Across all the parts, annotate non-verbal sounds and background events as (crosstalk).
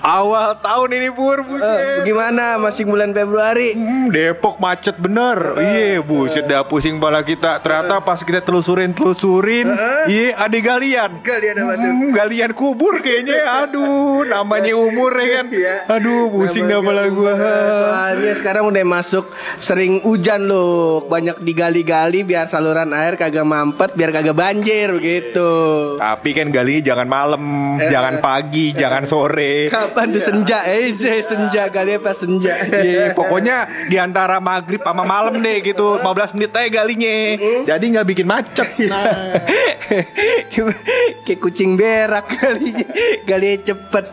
awal tahun ini pur buset. Eh, gimana? Masih bulan Februari? Hmm, Depok macet bener. Iya buset dah pusing bala kita. Ternyata pas kita telusurin Telusurin Iya ada galian. Galian apa tuh? Hmm, Galian kubur kayaknya. (laughs) Aduh namanya umur ya kan? Iya. Aduh pusing dah bala gua. Soalnya sekarang udah masuk sering hujan loh, banyak digali-gali biar saluran air kagak mampet, biar kagak banjir begitu. Tapi kan gali jangan malam Jangan pagi Jangan sore Kapan tuh senja? Eh, saya senja gali apa senja? Iya, (laughs) pokoknya di antara maghrib sama malam deh gitu (laughs) 15 menit aja galinya. Jadi nggak bikin macet. (laughs) Nah. Kayak kucing berak kali Gali cepet.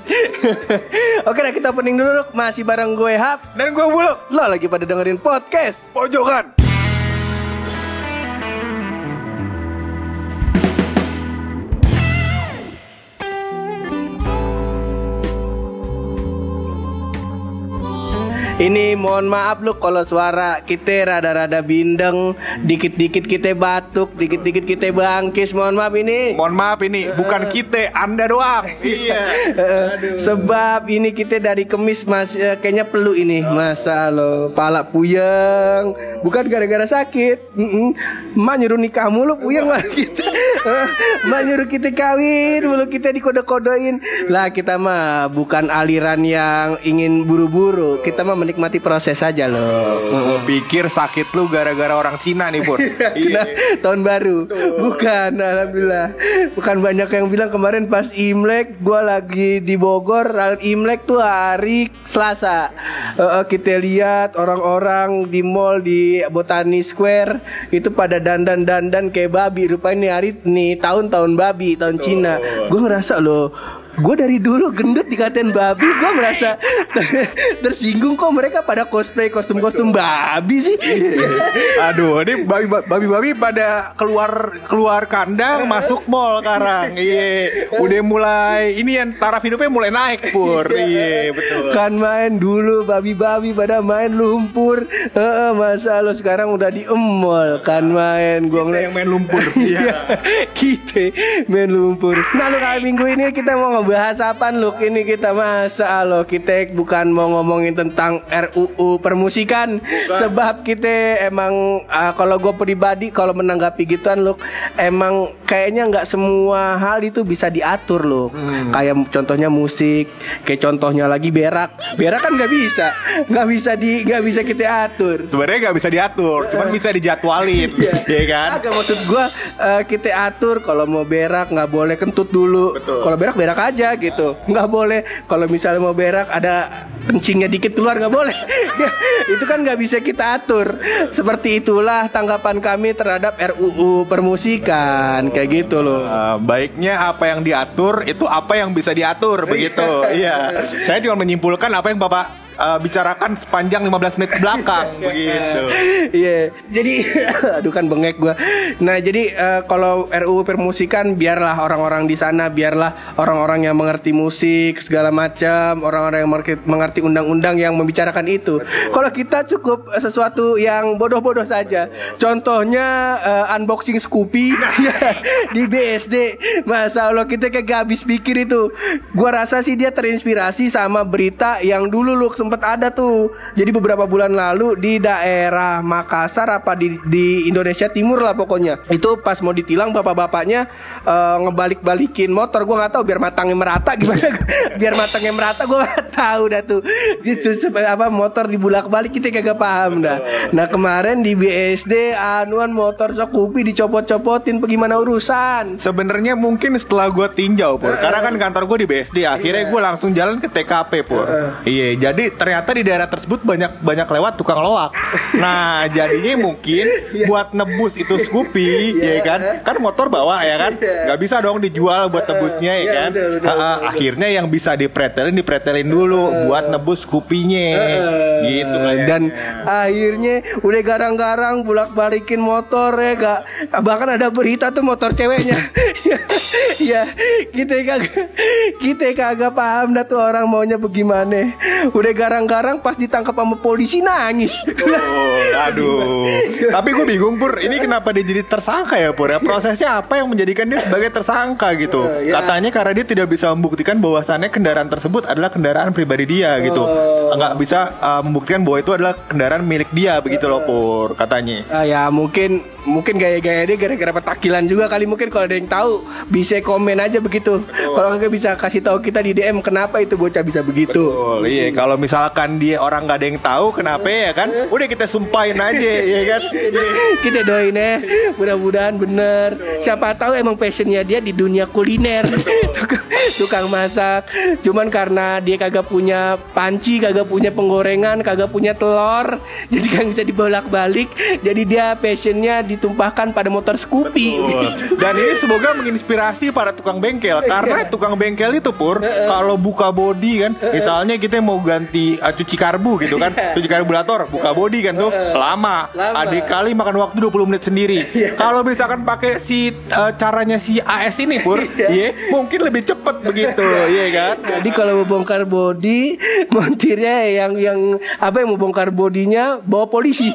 Oke nah kita pening dulu. Masih bareng gue Hap. Dan gue buluk. Lo lagi pada dengerin podcast. Pojokan Ini mohon maaf lu kalau suara kita rada-rada bindeng Dikit-dikit kita batuk Dikit-dikit kita bangkis. Mohon maaf ini. Mohon maaf ini bukan kita Anda doang. (laughs) Iya. Sebab ini kita dari kemis mas. Eh, Kayaknya perlu ini. Masa lo Pala puyeng. Bukan gara-gara sakit. Mm-mm. Mak nyuruh nikah mulu puyeng malah kita. (laughs) Eh, Mak nyuruh kita kawin Mulu kita dikode-kodein. Lah kita mah bukan aliran yang ingin buru-buru. Kita mah menikmati proses saja loh. Gue pikir sakit lu gara-gara orang Cina nih Pur (laughs) Kena Iya. tahun baru. Bukan Alhamdulillah. Bukan banyak yang bilang kemarin pas Imlek Gua lagi di Bogor Imlek tuh hari Selasa. Eh, Kita lihat orang-orang di mall Di Botani Square Itu pada dandan-dandan kayak babi. Rupanya ini hari nih tahun-tahun babi Tahun Cina. Gue ngerasa loh Gue dari dulu gendut dikatain babi Gue merasa (laughs) tersinggung kok mereka pada cosplay kostum-kostum babi sih. Aduh ini babi babi babi pada keluar keluar kandang masuk mall sekarang. (laughs) Iya. Udah mulai Ini yang taraf hidupnya mulai naik Pur. Iya. Betul. Kan main dulu babi-babi pada main lumpur. Heeh, Masa lo sekarang udah di emol Kan main Gua Kita ngeliat. yang main lumpur (laughs) Iya. Kita main lumpur. Nah lu kali minggu ini kita mau ngebahas apa lu Ini kita masa lo Kita bukan mau ngomongin tentang RUU permusikan. Sebab kita emang ah, Kalau gue pribadi Kalau menanggapi gituan lu Emang kayaknya nggak semua hal itu bisa diatur loh Kayak contohnya musik Kayak contohnya lagi berak. Berak kan nggak bisa. Nggak bisa di nggak bisa kita atur. Sebenarnya nggak bisa diatur Cuman bisa dijadwalin. Iya. (laughs) Kan? Agak maksud gua eh, kita atur. Kalau mau berak nggak boleh kentut dulu. Kalau berak berak aja gitu. Nggak boleh kalau misalnya mau berak ada kencingnya dikit keluar nggak boleh. (laughs) Itu kan nggak bisa kita atur. Seperti itulah tanggapan kami terhadap RUU permusikan kayak gitu loh. Uh, baiknya apa yang diatur itu apa yang bisa diatur begitu. iya. (laughs) Saya cuma menyimpulkan apa yang Bapak uh, bicarakan sepanjang 15 menit ke belakang (laughs) begitu. Iya, jadi (laughs) aduh kan bengek gua. Nah, jadi eh, kalau RUU permusikan biarlah orang-orang di sana, biarlah orang-orang yang mengerti musik segala macam, orang-orang yang mengerti- undang-undang yang membicarakan itu. Kalau kita cukup eh, sesuatu yang bodoh-bodoh saja. Contohnya eh, unboxing Scoopy (laughs) di BSD. Masa Allah kita kayak habis pikir itu. Gua rasa sih dia terinspirasi sama berita yang dulu lu sempat ada tuh. Jadi beberapa bulan lalu di daerah Makassar apa di di Indonesia Timur lah pokoknya. Itu pas mau ditilang bapak-bapaknya eh, ngebalik-balikin motor. Gua nggak tahu biar matangnya merata gimana. (laughs) biar matangnya merata gua nggak tahu dah tuh. Gitu apa motor dibulak-balik kita kagak paham dah. Nah kemarin di BSD anuan motor Scoopy dicopot-copotin bagaimana urusan. Sebenarnya mungkin setelah gue tinjau pur, karena kan kantor gue di BSD, akhirnya gue langsung jalan ke TKP pur. Iya, jadi ternyata di daerah tersebut banyak banyak lewat tukang loak. Nah, jadinya mungkin (laughs) buat nebus itu Scoopy, ya kan? Kan motor bawa ya kan? Gak bisa dong dijual buat tebusnya ya Iya, kan? betul, betul, betul. Akhirnya yang bisa dipretelin dipretelin dulu buat nebus Scoopy-nya. Gitu kayaknya. dan akhirnya udah garang-garang bulak balikin motor ya gak bahkan ada berita tuh motor ceweknya (laughs) ya kita kagak kita kagak paham dah tuh orang maunya bagaimana udah garang-garang pas ditangkap sama polisi nangis. Oh, aduh. Tapi gue bingung pur, ini kenapa dia jadi tersangka ya pur? Ya, prosesnya apa yang menjadikan dia sebagai tersangka gitu? Eh, ya. Katanya karena dia tidak bisa membuktikan bahwasannya kendaraan tersebut adalah kendaraan pribadi dia gitu. Oh. Nggak bisa uh, membuktikan bahwa itu adalah kendaraan milik dia begitu loh pur katanya. Ah, ya mungkin mungkin gaya-gaya dia gara-gara petakilan juga kali mungkin kalau ada yang tahu bisa komen aja begitu. Kalau nggak bisa kasih tahu kita di DM kenapa itu bocah bisa begitu. Betul, iya. Kalau misalkan dia orang nggak ada yang tahu kenapa ya kan? Udah kita sumpahin aja (laughs) ya kan? Kita doain ya Mudah-mudahan bener Siapa tahu emang passionnya dia di dunia kuliner (laughs) tukang, tukang masak Cuman karena dia kagak punya panci Kagak punya penggorengan Kagak punya telur (laughs) Jadi kan bisa dibolak-balik Jadi dia passionnya ditumpahkan pada motor Scoopy. Betul. Dan ini semoga menginspirasi para tukang bengkel. Karena tukang bengkel itu pur kalau buka body kan, misalnya kita mau ganti uh, cuci karbu gitu kan, cuci karburator, buka body kan tuh lama. Lama. Adik kali makan waktu 20 menit sendiri. Kalau misalkan pakai si uh, caranya si AS ini pur, iya. mungkin lebih cepet begitu, iya. kan? Jadi kalau mau bongkar body (laughs) Montirnya yang yang Apa yang mau bongkar bodinya Bawa polisi.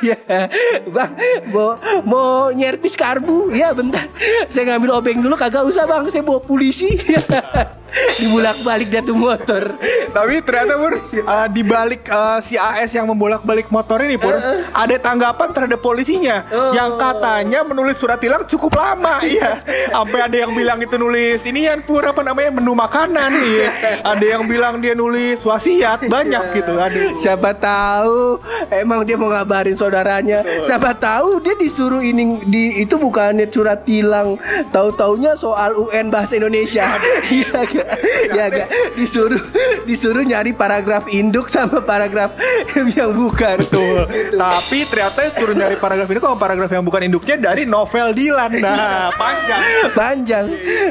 Ya (laughs) Bang Mau, mau nyerpis karbu? Ya bentar. Saya ngambil obeng dulu Kagak usah bang. Saya bawa polisi (laughs) Dibulak-balik dia tuh motor Tapi ternyata pur uh, di balik uh, si AS yang membolak-balik motor ini pur ada tanggapan terhadap polisinya Oh. yang katanya menulis surat tilang cukup lama (laughs) iya. Sampai ada yang bilang itu nulis ini yang pur apa namanya menu makanan iya. Ada yang bilang dia nulis wasiat banyak gitu. Aduh. Siapa tahu emang dia mau ngabarin saudaranya. Siapa tahu dia disuruh ini di itu bukannya surat tilang. Tahu-taunya soal UN bahasa Indonesia. (laughs) Iya? (laughs) Ya gak? Disuruh disuruh nyari paragraf induk sama paragraf (laughs) yang bukan. Betul. Tapi ternyata suruh nyari paragraf ini kok paragraf yang bukan induknya dari novel Dilan. Nah, (laughs) panjang. Panjang,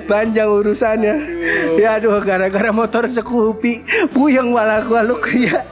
panjang urusannya. Ya aduh gara-gara motor Scoopy puyeng walak-waluk ya.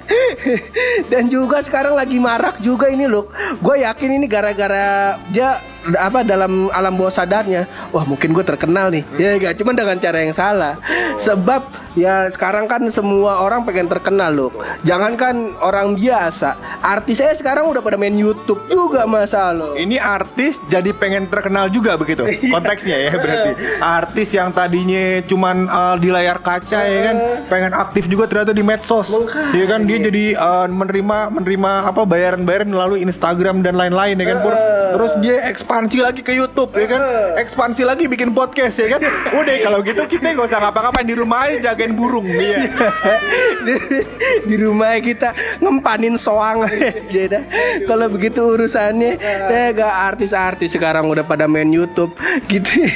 Dan juga sekarang lagi marak juga ini loh. Gue yakin ini gara-gara dia apa dalam alam bawah sadarnya. Wah mungkin gue terkenal nih. Ya gak cuma dengan cara yang salah. Sebab ya sekarang kan semua orang pengen terkenal loh. Jangankan orang biasa. Artis saya sekarang udah pada main YouTube juga masa lo Ini artis jadi pengen terkenal juga begitu (laughs) konteksnya ya berarti. Artis yang tadinya cuman uh, di layar kaca ya kan pengen aktif juga ternyata di medsos. Ya kan dia jadi uh, menerima menerima apa bayaran-bayaran melalui Instagram dan lain-lain ya kan Pur? Terus dia ekspansi lagi ke YouTube ya kan? Ekspansi lagi bikin podcast ya kan? (laughs) Udah kalau gitu kita nggak usah ngapa-ngapain di rumah aja jagain burung ya. (laughs) Di, di rumah kita ngempanin soang (laughs) aja dah. Kalau begitu urusannya, ya gak artis-artis sekarang udah pada main YouTube. Gitu.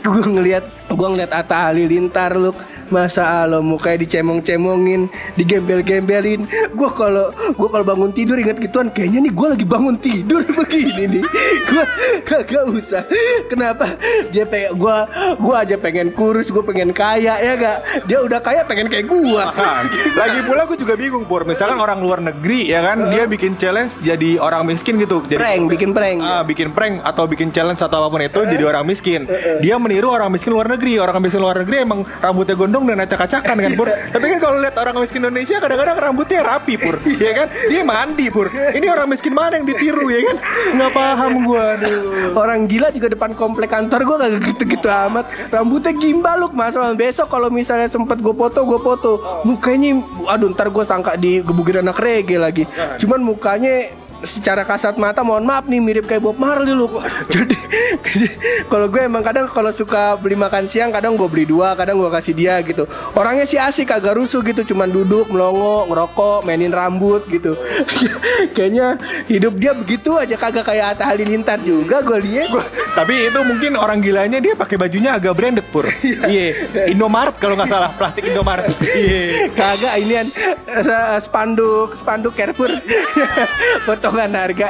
gue ngeliat, gue ngeliat Atta Halilintar look masa lo mukanya dicemong-cemongin, digembel-gembelin. Gue kalau gue kalau bangun tidur inget gituan, kayaknya nih gue lagi bangun tidur (laughs) begini nih. Gue kagak usah. Kenapa? Dia pengen gue gue aja pengen kurus, gue pengen kaya ya gak? Dia udah kaya pengen kayak gue. (laughs) Lagi pula aku juga bingung Pur Misalkan orang luar negeri ya kan Dia bikin challenge jadi orang miskin gitu jadi, prank, bikin prank. Ah, bikin prank atau bikin challenge atau apa pun itu jadi orang miskin. Dia meniru orang miskin luar negeri. Orang miskin luar negeri emang rambutnya gondong dan acak-acakan kan Pur. Tapi kan kalau lihat orang miskin Indonesia kadang-kadang rambutnya rapi Pur. Ya kan? Dia mandi Pur. Ini orang miskin mana yang ditiru ya kan? Nggak paham gua aduh. Orang gila juga depan komplek kantor gue kagak gitu-gitu amat Rambutnya gimbal lu Mas Besok kalau misalnya sempet gue foto gue foto Mukanya Aduh ntar gue sangka digebukin anak reggae lagi Cuman mukanya secara kasat mata mohon maaf nih mirip kayak Bob Marley lu (laughs) jadi kalau gue emang kadang kalau suka beli makan siang kadang gue beli dua kadang gue kasih dia gitu orangnya sih asik kagak rusuh gitu cuman duduk melongo ngerokok mainin rambut gitu (laughs) kayaknya hidup dia begitu aja kagak kayak Atta Halilintar juga gue lihat Gua- tapi itu mungkin orang gilanya dia pakai bajunya agak branded pur. (laughs) Iya, Indomaret kalau nggak salah, plastik Indomaret. Iya. Kagak inian eh, spanduk spanduk Carrefour potongan harga.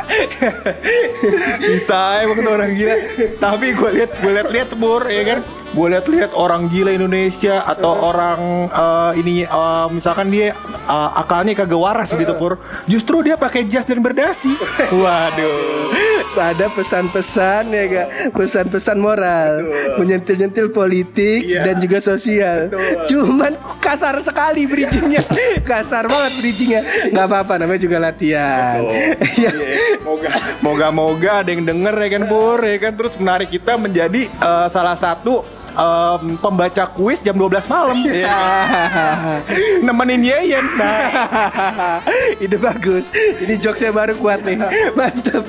Bisa emang tuh orang gila. Tapi gue lihat gue lihat lihat pur ya kan. Gue lihat lihat orang gila Indonesia atau orang eh, ini eh, misalkan dia eh, akalnya kagak waras gitu pur. Justru dia pakai jas dan berdasi. (laughs) Waduh. Ada pesan-pesan ya gak pesan-pesan moral. Menyentil-nyentil politik Iya. dan juga sosial. Cuman kasar sekali bridgingnya. Kasar banget bridgingnya. Nggak apa-apa namanya juga latihan. Ya Moga moga moga ada yang denger ya kan Pur? Ya kan? Terus menarik kita menjadi eh, salah satu em, pembaca kuis jam 12 malam (laughs) ya. (laughs) nemenin Yeyen nah (laughs) Ide bagus. Ini jokesnya baru kuat nih. Mantep,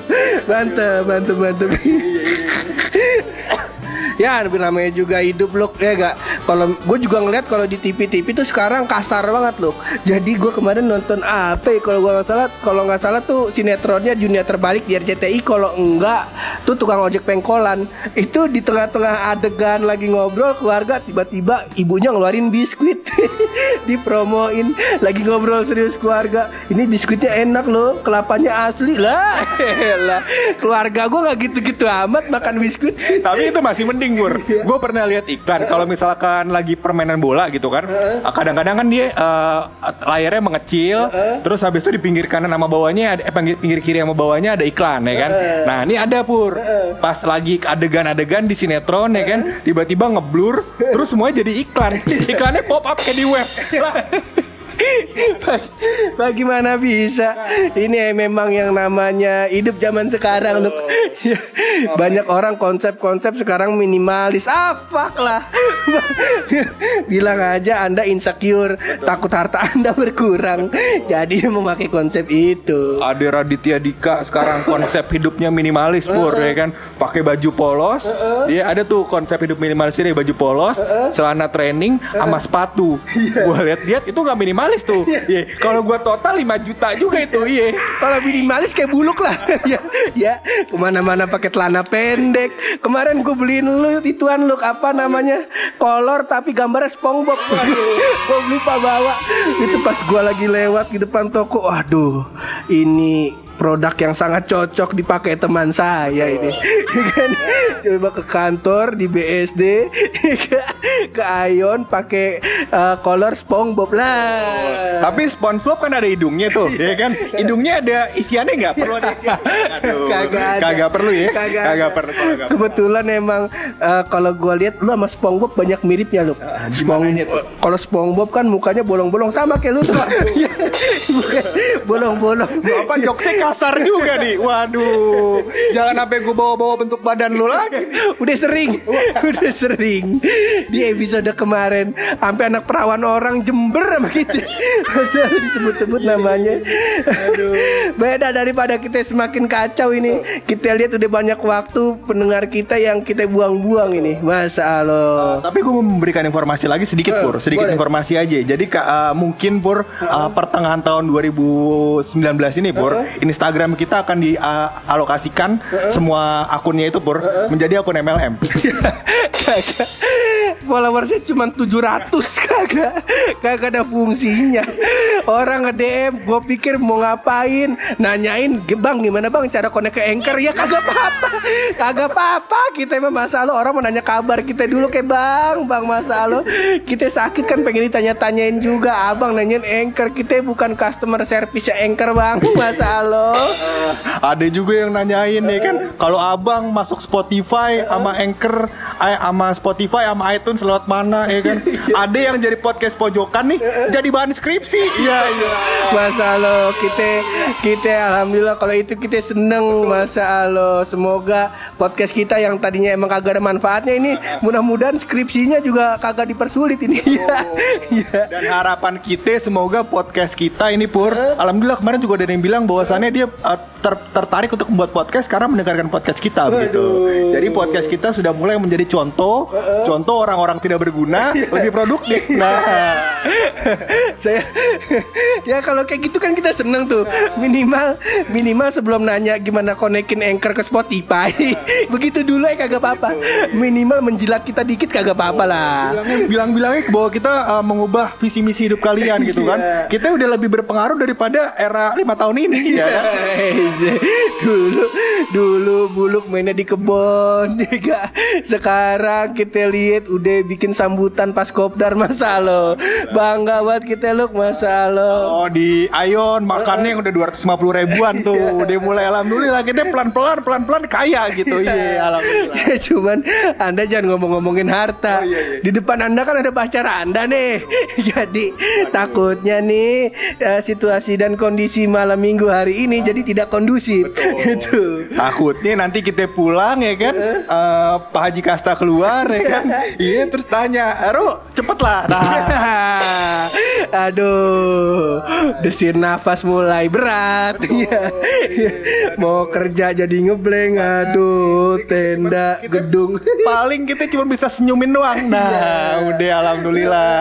mantep, mantep, mantep. Ya namanya juga hidup loh ya gak kalau gue juga ngeliat kalau di TV TV tuh sekarang kasar banget loh jadi gue kemarin nonton apa ya kalau gue nggak salah? Kalau nggak salah tuh sinetronnya dunia terbalik di RCTI kalau enggak tuh tukang ojek pengkolan. Itu di tengah-tengah adegan lagi ngobrol keluarga tiba-tiba ibunya ngeluarin biskuit. (laughs) Dipromoin. Lagi ngobrol serius keluarga. Ini biskuitnya enak loh kelapanya asli. Lah (laughs) keluarga gue nggak gitu-gitu amat makan biskuit. Tapi itu masih mending Pur gue pernah lihat iklan kalau misalkan lagi permainan bola gitu kan kadang-kadang kan dia eh, layarnya mengecil terus habis itu di pinggir kanan sama bawahnya ada eh, pinggir, kiri sama bawahnya ada iklan ya kan? Nah ini ada Pur. Pas lagi adegan-adegan di sinetron ya kan tiba-tiba ngeblur terus semuanya jadi iklan. (laughs) Iklannya pop up kayak di web. Lah, Bagaimana bisa? Ini memang yang namanya hidup zaman sekarang. Ya, (laughs) Banyak orang konsep-konsep sekarang minimalis. Ah, fuck lah. (laughs) Bilang aja Anda insecure, takut harta Anda berkurang. Jadi memakai konsep itu. Ade Raditya Dika sekarang konsep hidupnya minimalis pur ya kan pakai baju polos dia ada tuh konsep hidup minimalis ini baju polos celana training sama sepatu gua lihat-lihat itu nggak minimalis tuh. Iya. Kalau gua total 5 juta juga itu iya. Kalau minimalis kayak buluk lah. (laughs) Ya, ya ke mana-mana pakai celana pendek. Kemarin gue beliin lu ituan lu apa namanya? Kolor tapi gambarnya SpongeBob. Waduh, (laughs) gue lupa bawa. Itu pas gue lagi lewat di depan toko. Waduh, ini produk yang sangat cocok dipakai teman saya ini (laughs) kan coba ke kantor di BSD (laughs) ke, ke Ayon pakai eh, kolor SpongeBob lah tapi SpongeBob kan ada hidungnya tuh ya kan (laughs) hidungnya ada isiannya nggak perlu ada isiannya Aduh, Kagak ada. kagak perlu ya Kagak, kagak perlu kagak perlu. Kebetulan emang eh, kalau gua lihat lu sama SpongeBob banyak miripnya lu. Spong kalau SpongeBob kan mukanya bolong-bolong sama kayak lu tuh. Iya. Bolong-bolong. Apa jokesnya kasar juga nih waduh jangan sampai gue bawa-bawa bentuk badan lu lagi Udah sering, udah sering di episode kemarin sampai anak perawan orang Jember sama kita. Masa disebut-sebut namanya. Beda daripada kita semakin kacau ini. Kita lihat udah banyak waktu pendengar kita yang kita buang-buang ini. Masa Allah. Tapi gue memberikan informasi lagi sedikit Eh, pur, sedikit boleh. informasi aja. Jadi uh, mungkin pur uh, pertengahan tahun 2019 ini pur, Instagram kita akan dialokasikan semua akunnya itu pur menjadi akun MLM. (laughs) followersnya cuma 700 (laughs) kagak kagak ada fungsinya. Orang nge-DM gue pikir mau ngapain? Nanyain bang gimana bang? Cara connect ke anchor? Ya kagak apa-apa kagak apa-apa. Kita emang masalah orang mau nanya kabar kita dulu kayak bang bang masalah kita sakit kan pengen ditanya-tanyain juga. Abang nanyain anchor kita bukan customer service ya anchor bang (laughs) masalah Ada juga yang nanyain nih kan, kalau abang masuk Spotify sama Anchor, eh, sama Spotify sama iTunes lewat mana ya kan? (laughs) Ada yang jadi podcast pojokan nih, jadi bahan skripsi. Iya iya. Masa Allah kita kita alhamdulillah kalau itu kita seneng Masa Allah semoga podcast kita yang tadinya emang kagak ada manfaatnya ini mudah-mudahan skripsinya juga kagak dipersulit ini ya. Dan harapan kita semoga podcast kita ini pur, alhamdulillah kemarin juga ada yang bilang bahwasannya dia uh, ter- tertarik untuk membuat podcast karena mendengarkan podcast kita begitu. Jadi podcast kita sudah mulai menjadi contoh, contoh orang-orang tidak berguna (laughs) lebih produktif. Nah, (laughs) Saya (laughs) ya kalau kayak gitu kan kita seneng tuh minimal minimal sebelum nanya gimana konekin anchor ke Spotify begitu dulu ya kagak apa-apa minimal menjilat kita dikit kagak apa-apa lah bilangnya bilang-bilangnya bahwa kita uh, mengubah visi misi hidup kalian gitu kan. Iya. Kita udah lebih berpengaruh daripada era lima tahun ini ya. kan? dulu dulu buluk mainnya di kebun ya sekarang kita lihat udah bikin sambutan pas kopdar (laughs) masa lo? Bangga banget kita Luk Masa lo? Oh di Ayon makannya yang udah 250 ribuan tuh. (laughs) Dia mulai alhamdulillah kita pelan-pelan pelan-pelan kaya gitu. Iya. Alhamdulillah. Ya (laughs) cuman Anda jangan ngomong-ngomongin harta. Oh, iya, iya. Di depan Anda kan ada pacar Anda nih. Jadi takutnya nih eh, Situasi dan kondisi malam minggu hari ini Jadi tidak kondusif. Gitu. Takutnya nanti kita pulang ya kan eh, Pak Haji Kasta keluar ya kan Iya terus tanya Ero cepet lah Nah. (laughs) Aduh Desir nafas mulai berat. Iya. Mau kerja jadi ngebleng Aduh Tenda Gedung. Paling kita cuma bisa senyumin doang. Nah udah alhamdulillah.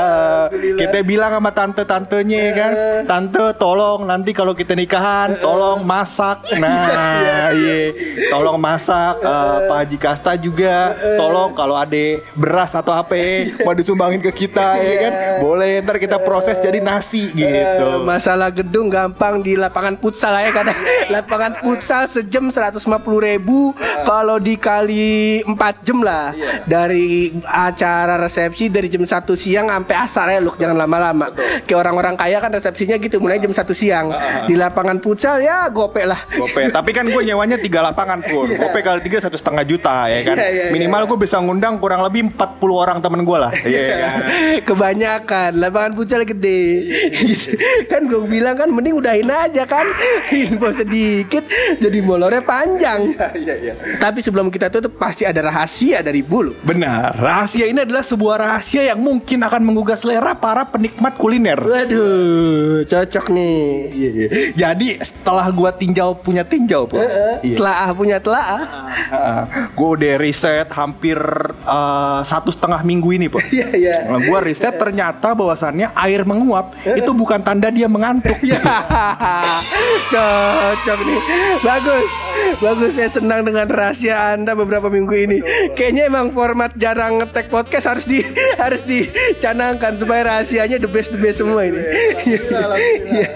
Kita bilang sama tante-tantenya ya kan? Tante tolong nanti kalau kita nikahan Tolong masak. Nah iya Tolong masak Eh, Pak Haji Kasta juga. Tolong kalau ada beras atau apa Mau disumbangin ke kita ya kan? Boleh ntar kita proses jadi nasi gitu. Eh, Masalah gedung gampang di lapangan futsal ya kadang lapangan futsal sejam 150 ribu kalau dikali 4 jam lah. Dari acara resepsi dari jam 1 siang sampai asar ya lu jangan lama-lama. Kayak orang-orang kaya kan resepsinya gitu mulai jam 1 siang. Di lapangan futsal ya gope lah. Gope, tapi kan gue nyewanya tiga lapangan pun. Gope kali tiga satu setengah juta ya kan. Iya, iya, iya. Minimal gue bisa ngundang kurang lebih 40 orang temen gue lah. (laughs) Iya kan. Kebanyakan lapangan futsal gede (laughs) Kan gue bilang kan mending udahin aja kan (laughs) Info sedikit jadi molornya panjang Iya iya. Tapi sebelum kita tutup pasti ada rahasia dari bulu Benar, rahasia ini adalah sebuah rahasia yang mungkin akan menggugah selera para penikmat kuliner. Waduh cocok nih Iya, iya. Jadi setelah gua tinjau punya tinjau pun, iya. Telaah punya telaah gue udah riset hampir eh, satu setengah minggu ini pun. (laughs) Iya iya Nah, gue riset ternyata bahwasannya air menguap itu bukan tanda dia mengantuk. Ya, (laughs) cocok nih. Bagus, bagus. Saya senang dengan rahasia Anda beberapa minggu ini. Kayaknya emang format jarang ngetek podcast harus di (laughs) harus dicanangkan supaya rahasianya the best the best semua ini. Iya.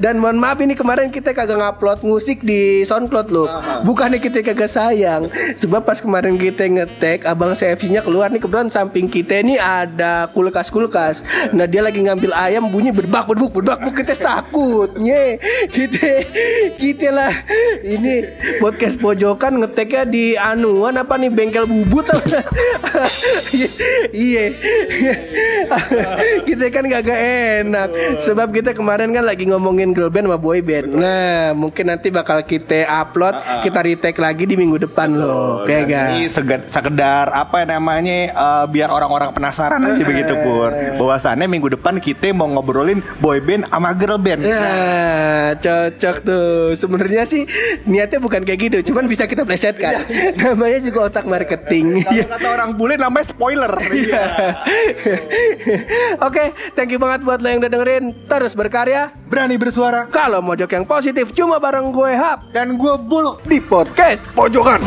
Dan mohon maaf ini kemarin kita kagak ngupload musik di SoundCloud loh. Bukannya kita kagak sayang, sebab pas kemarin kita ngetek abang CFC-nya keluar nih kebetulan samping kita ini ada kulkas kulkas. Nah dia lagi ngambil ayam bunyi berbak berbuk berbak berbuk kita takut. Nye. Kita kita lah. Ini podcast pojokan ngeteknya di anuan apa nih bengkel bubut apa? iya. Kita kan gak enak. Sebab kita kemarin kan lagi ngomongin girl band sama boy band. Nah mungkin nanti bakal kita upload kita retake lagi di minggu depan loh. Kayak gak Ini sekedar apa namanya eh, biar orang-orang penasaran aja begitu pur. Bahwasannya minggu depan kita mau ngobrolin boy band sama girl band. Nah, cocok tuh. Sebenarnya sih niatnya bukan kayak gitu, cuman bisa kita plesetkan. (laughs) Namanya juga otak marketing. Kalau kata orang bule namanya spoiler. (laughs) Iya. (laughs) Oke, thank you banget buat lo yang udah dengerin. Terus berkarya. Berani bersuara Kalau mojok yang positif cuma bareng gue Hap dan gue bulu di podcast pojokan.